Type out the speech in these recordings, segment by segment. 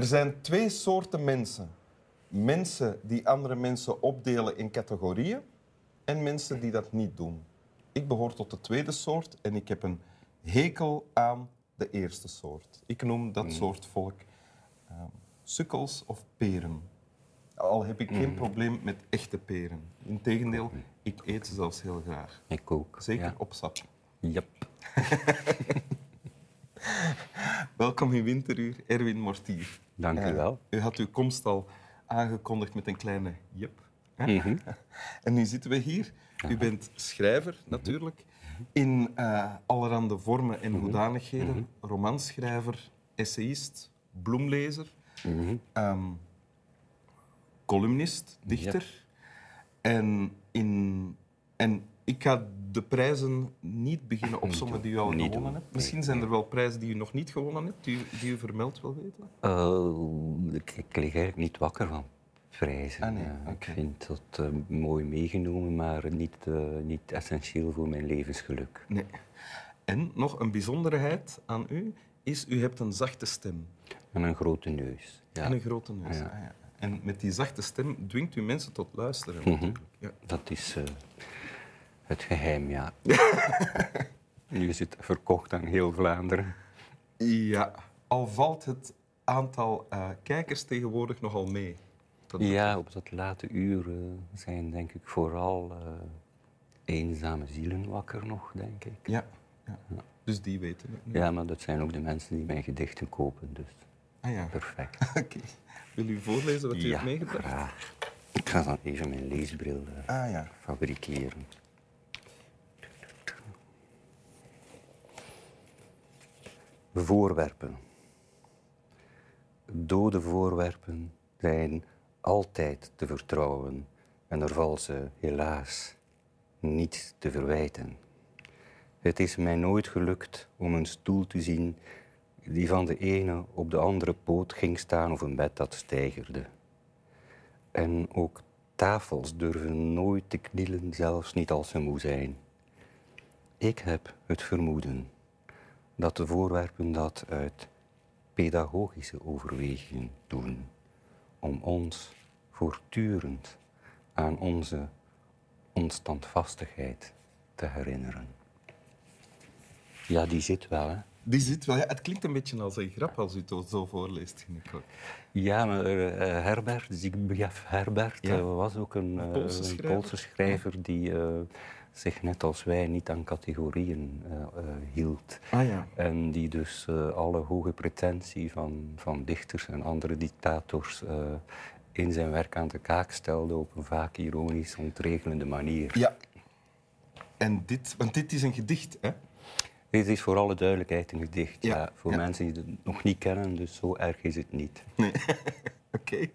Er zijn twee soorten mensen. Mensen die andere mensen opdelen in categorieën en mensen die dat niet doen. Ik behoor tot de tweede soort en ik heb een hekel aan de eerste soort. Ik noem dat soort volk ehm, sukkels of peren. Al heb ik geen probleem met echte peren. Integendeel, ik eet ze zelfs heel graag. Ik ook. Zeker Ja. op sap. Yep. Welkom in Winteruur, Erwin Mortier. Dank u wel. U had uw komst al aangekondigd met een kleine jip. Mhm. En nu zitten we hier. U bent schrijver, natuurlijk, in eh allerhande vormen en hoedanigheden. Romanschrijver, essayist, bloemlezer, Mhm. ehm, columnist, dichter. En, in, en ik ga de prijzen niet beginnen opzommen die u al Niet gewonnen doen. hebt. Misschien zijn er wel prijzen die u nog niet gewonnen hebt, die, u- die u vermeld wil weten. Eh, ik, ik lig eigenlijk niet wakker van prijzen. Ah, nee, Eh. Ik vind dat eh, mooi meegenomen, maar niet, niet essentieel voor mijn levensgeluk. Nee. En nog een bijzonderheid aan u is, u hebt een zachte stem En een grote neus. Ja, en een grote neus. Ja. Ah, ja. En met die zachte stem dwingt u mensen tot luisteren. Mhm. Ja. Dat is het geheim, ja. nu is het verkocht aan heel Vlaanderen. ja, al valt het aantal eh, kijkers tegenwoordig nogal mee. Dat- Ja, op dat late uur zijn denk ik vooral eh, eenzame zielen wakker nog, denk ik. Ja, ja. Dus die weten het nu. Ja, maar dat zijn ook de mensen die mijn gedichten kopen, dus Ah ja, perfect. oké. Wil u voorlezen wat u ja, hebt meegebracht? graag. Ik ga dan even mijn leesbril eh, Ah ja. fabriceren. Voorwerpen. Dode voorwerpen zijn altijd te vertrouwen en er valt ze helaas niet te verwijten. Het is mij nooit gelukt om een stoel te zien die van de ene op de andere poot ging staan of een bed dat steigerde. En ook tafels durven nooit te knielen, zelfs niet als ze moe zijn. Ik heb het vermoeden dat de voorwerpen dat uit pedagogische overwegingen doen, om ons voortdurend aan onze onstandvastigheid te herinneren. Ja, die zit wel, hè? Die zit wel. Ja, het klinkt een beetje als een grap als u het zo voorleest, vind ik ook. Ja, maar eh, Herbert, Zbigniew Herbert, Ja. eh, was ook een, Een eh, Poolse een schrijver. Poolse schrijver die zich net als wij niet aan categorieën eh, eh, hield. Ah ja. En die dus eh, alle hoge pretentie van, van dichters en andere dictators in zijn werk aan de kaak stelde op een vaak ironisch ontregelende manier. Ja. En dit, want dit is een gedicht, hè? Dit is voor alle duidelijkheid een gedicht. Ja, Ja, voor ja. mensen die het nog niet kennen, dus zo erg is het niet. Nee. Oké.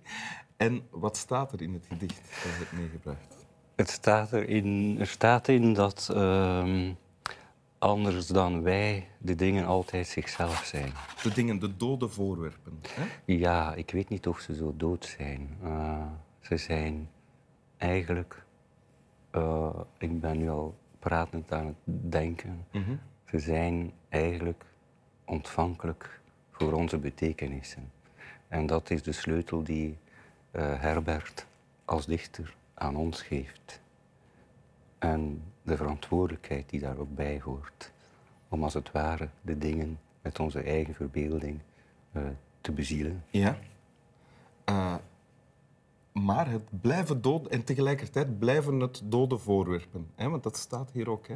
En wat staat er in het gedicht dat je hebt meegebracht? Het staat erin, er staat in dat ehm, anders dan wij de dingen altijd zichzelf zijn. De dingen, de dode voorwerpen. Hè? Ja, ik weet niet of ze zo dood zijn. Eh, ze zijn eigenlijk, eh, ik ben nu al pratend aan het denken, Mhm. ze zijn eigenlijk ontvankelijk voor onze betekenissen. En dat is de sleutel die eh, Herbert als dichter aan ons geeft. En de verantwoordelijkheid die daar ook bij hoort. Om als het ware de dingen met onze eigen verbeelding eh, te bezielen. Ja. Eh, maar het blijven dood en tegelijkertijd blijven het dode voorwerpen. Hè? Want dat staat hier ook. Hè?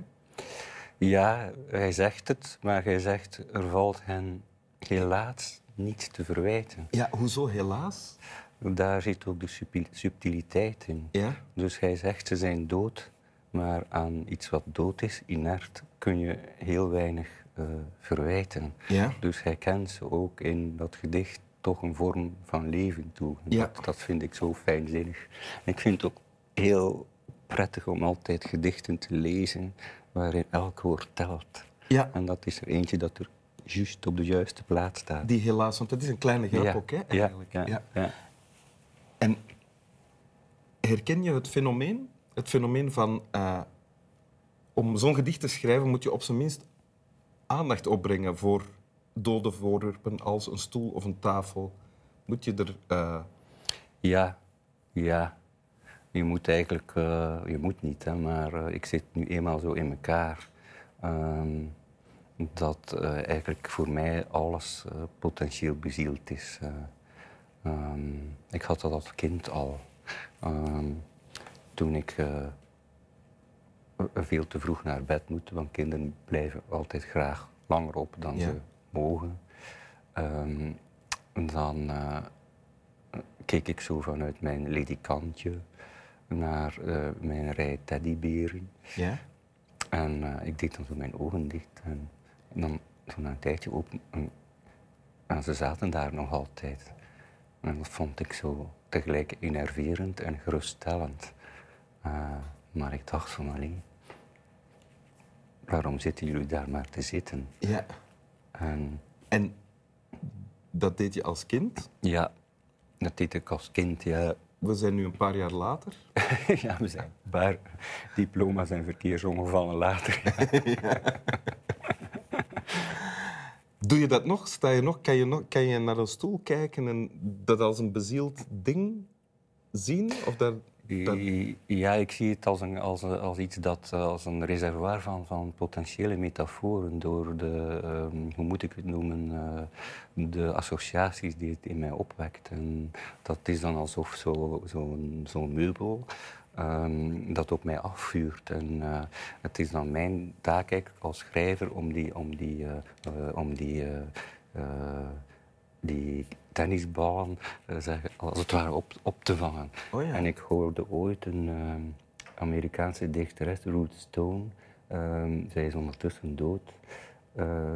Ja, hij zegt het, maar hij zegt er valt hen helaas niets te verwijten. Ja, hoezo helaas? Daar zit ook de subtil- subtiliteit in. Ja. Dus hij zegt ze zijn dood, maar aan iets wat dood is, inert, kun je heel weinig eh, verwijten. Ja. Dus hij kent ze ook in dat gedicht toch een vorm van leven toe. Ja. Dat, dat vind ik zo fijnzinnig. En ik vind het ook heel prettig om altijd gedichten te lezen waarin elk woord telt. Ja. En dat is er eentje dat er juist op de juiste plaats staat. Die helaas, want dat is een kleine grap ja. ook, hè, eigenlijk. ja, Ja. ja. En herken je het fenomeen? Het fenomeen van... eh, om zo'n gedicht te schrijven moet je op zijn minst aandacht opbrengen voor dode voorwerpen als een stoel of een tafel. Moet je er... eh, Ja, ja. Je moet eigenlijk, eh, je moet niet, hè, maar ik zit nu eenmaal zo in elkaar. ehm, dat eigenlijk voor mij alles potentieel bezield is. Eh. Ehm, ik had dat als kind al. Ehm, toen ik eh, veel te vroeg naar bed moet, want kinderen blijven altijd graag langer op dan Ja. ze mogen. Ehm, dan eh, keek ik zo vanuit mijn ledikantje naar eh, mijn rij teddyberen. ja? En ik deed dan zo mijn ogen dicht. En dan zo na een tijdje open. En, en ze zaten daar nog altijd. En dat vond ik zo tegelijk enerverend en geruststellend. Eh, maar ik dacht van alleen, waarom zitten jullie daar maar te zitten? Ja. En En dat deed je als kind. ja, dat deed ik als kind, ja. We zijn nu een paar jaar later. ja, we zijn een paar diploma's en verkeersongevallen later. Doe je dat nog? Sta je nog? Kan je, nog, kan je naar een stoel kijken en dat als een bezield ding zien? Of dat... Ja, ik zie het als, een, als, als iets dat eh, als een reservoir van, van potentiële metaforen door de, ehm, hoe moet ik het noemen, eh, de associaties die het in mij opwekt. En dat is dan alsof zo'n zo zo'n- meubel ehm, dat op mij afvuurt. En eh, het is dan mijn taak als schrijver om die, om die, om die die tennisballen eh, als het ware op, op te vangen. Oh ja. En ik hoorde ooit een ehm, Amerikaanse dichteres, Ruth Stone, ehm, zij is ondertussen dood, eh,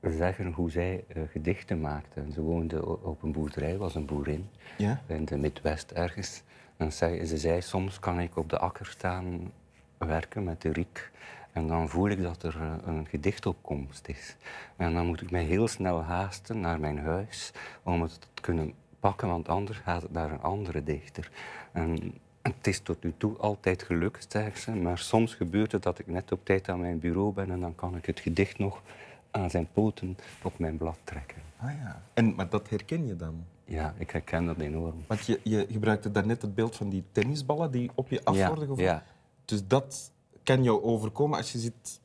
zeggen hoe zij eh, gedichten maakte. En ze woonde op een boerderij, was een boerin, Ja? in de Midwest ergens. En ze zei, soms kan ik op de akker staan werken met de riek. En dan voel ik dat er eh, een gedichtopkomst is. En dan moet ik mij heel snel haasten naar mijn huis om het te kunnen pakken, want anders gaat het naar een andere dichter. En het is tot nu toe altijd gelukt, zegt ze, maar soms gebeurt het dat ik net op tijd aan mijn bureau ben en dan kan ik het gedicht nog aan zijn poten op mijn blad trekken. Ah ja. En, maar dat herken je dan? Ja, ik herken dat enorm. Want je, je gebruikte daarnet het beeld van die tennisballen die op je af worden ja. Dus dat kan jou overkomen als je zit,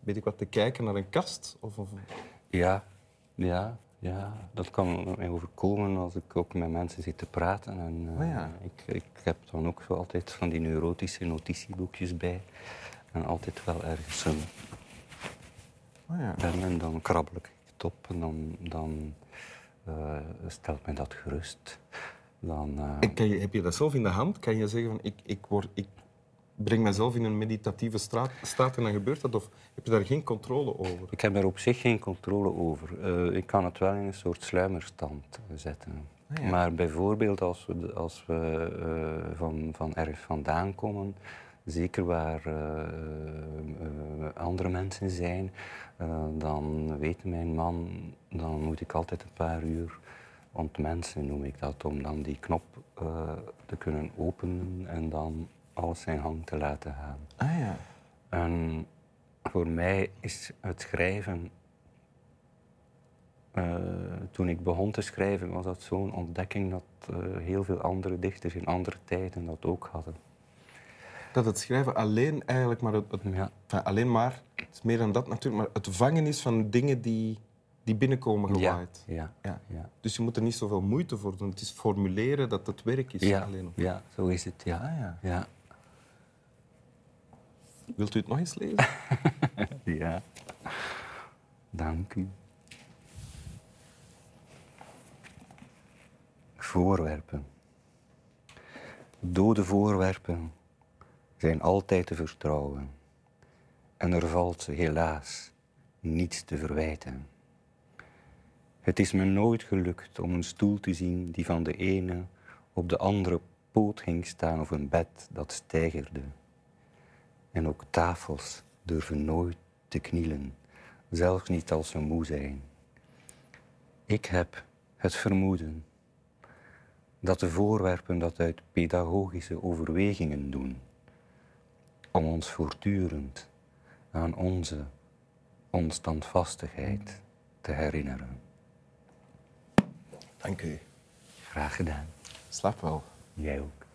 weet ik wat, te kijken naar een kast? Of, of... Ja, ja, ja. Dat kan mij overkomen als ik ook met mensen zit te praten. En, eh, Oh ja. ik, ik heb dan ook zo altijd van die neurotische notitieboekjes bij. En altijd wel ergens een Oh ja. pen en dan krabbel ik het op en dan, dan eh, stelt mij dat gerust. Dan, eh, En kan je, heb je dat zelf in de hand? Kan je zeggen van ik, ik, word, ik breng mezelf in een meditatieve straat, staat en dan gebeurt dat? Of heb je daar geen controle over? Ik heb daar op zich geen controle over. Eh, ik kan het wel in een soort sluimerstand zetten. Ah, ja. Maar bijvoorbeeld als we, als we eh, van, van ergens vandaan komen, zeker waar eh, andere mensen zijn, dan weet mijn man, dan moet ik altijd een paar uur ontmensen, noem ik dat, om dan die knop te kunnen openen en dan alles zijn gang te laten gaan. Ah ja. En voor mij is het schrijven. eh, toen ik begon te schrijven, was dat zo'n ontdekking dat eh, heel veel andere dichters in andere tijden dat ook hadden. Dat het schrijven alleen eigenlijk maar... Het, het- Ja, enfin, alleen maar, het is meer dan dat natuurlijk, maar het vangen is van dingen die, die binnenkomen ja, gewaaid. ja, Ja. ja. Dus je moet er niet zoveel moeite voor doen. Het is formuleren dat het werk is. Ja, Alleen. ja, zo is het, ja. Ah, ja. Ja, Wilt u het nog eens lezen? ja. Dank u. Voorwerpen. Dode voorwerpen zijn altijd te vertrouwen. En er valt helaas niets te verwijten. Het is me nooit gelukt om een stoel te zien die van de ene op de andere poot ging staan of een bed dat steigerde. En ook tafels durven nooit te knielen, zelfs niet als ze moe zijn. Ik heb het vermoeden dat de voorwerpen dat uit pedagogische overwegingen doen, om ons voortdurend aan onze onstandvastigheid te herinneren. Dank u. Graag gedaan. Slaap wel. Jij ook.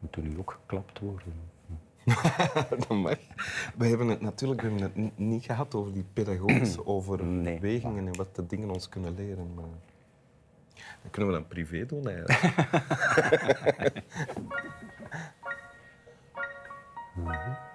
moeten nu ook geklapt worden. dat mag. We hebben het natuurlijk hebben het niet gehad over die pedagogische overwegingen nee. en wat de dingen ons kunnen leren. Maar dat kunnen we dan privé doen eigenlijk. Mhm.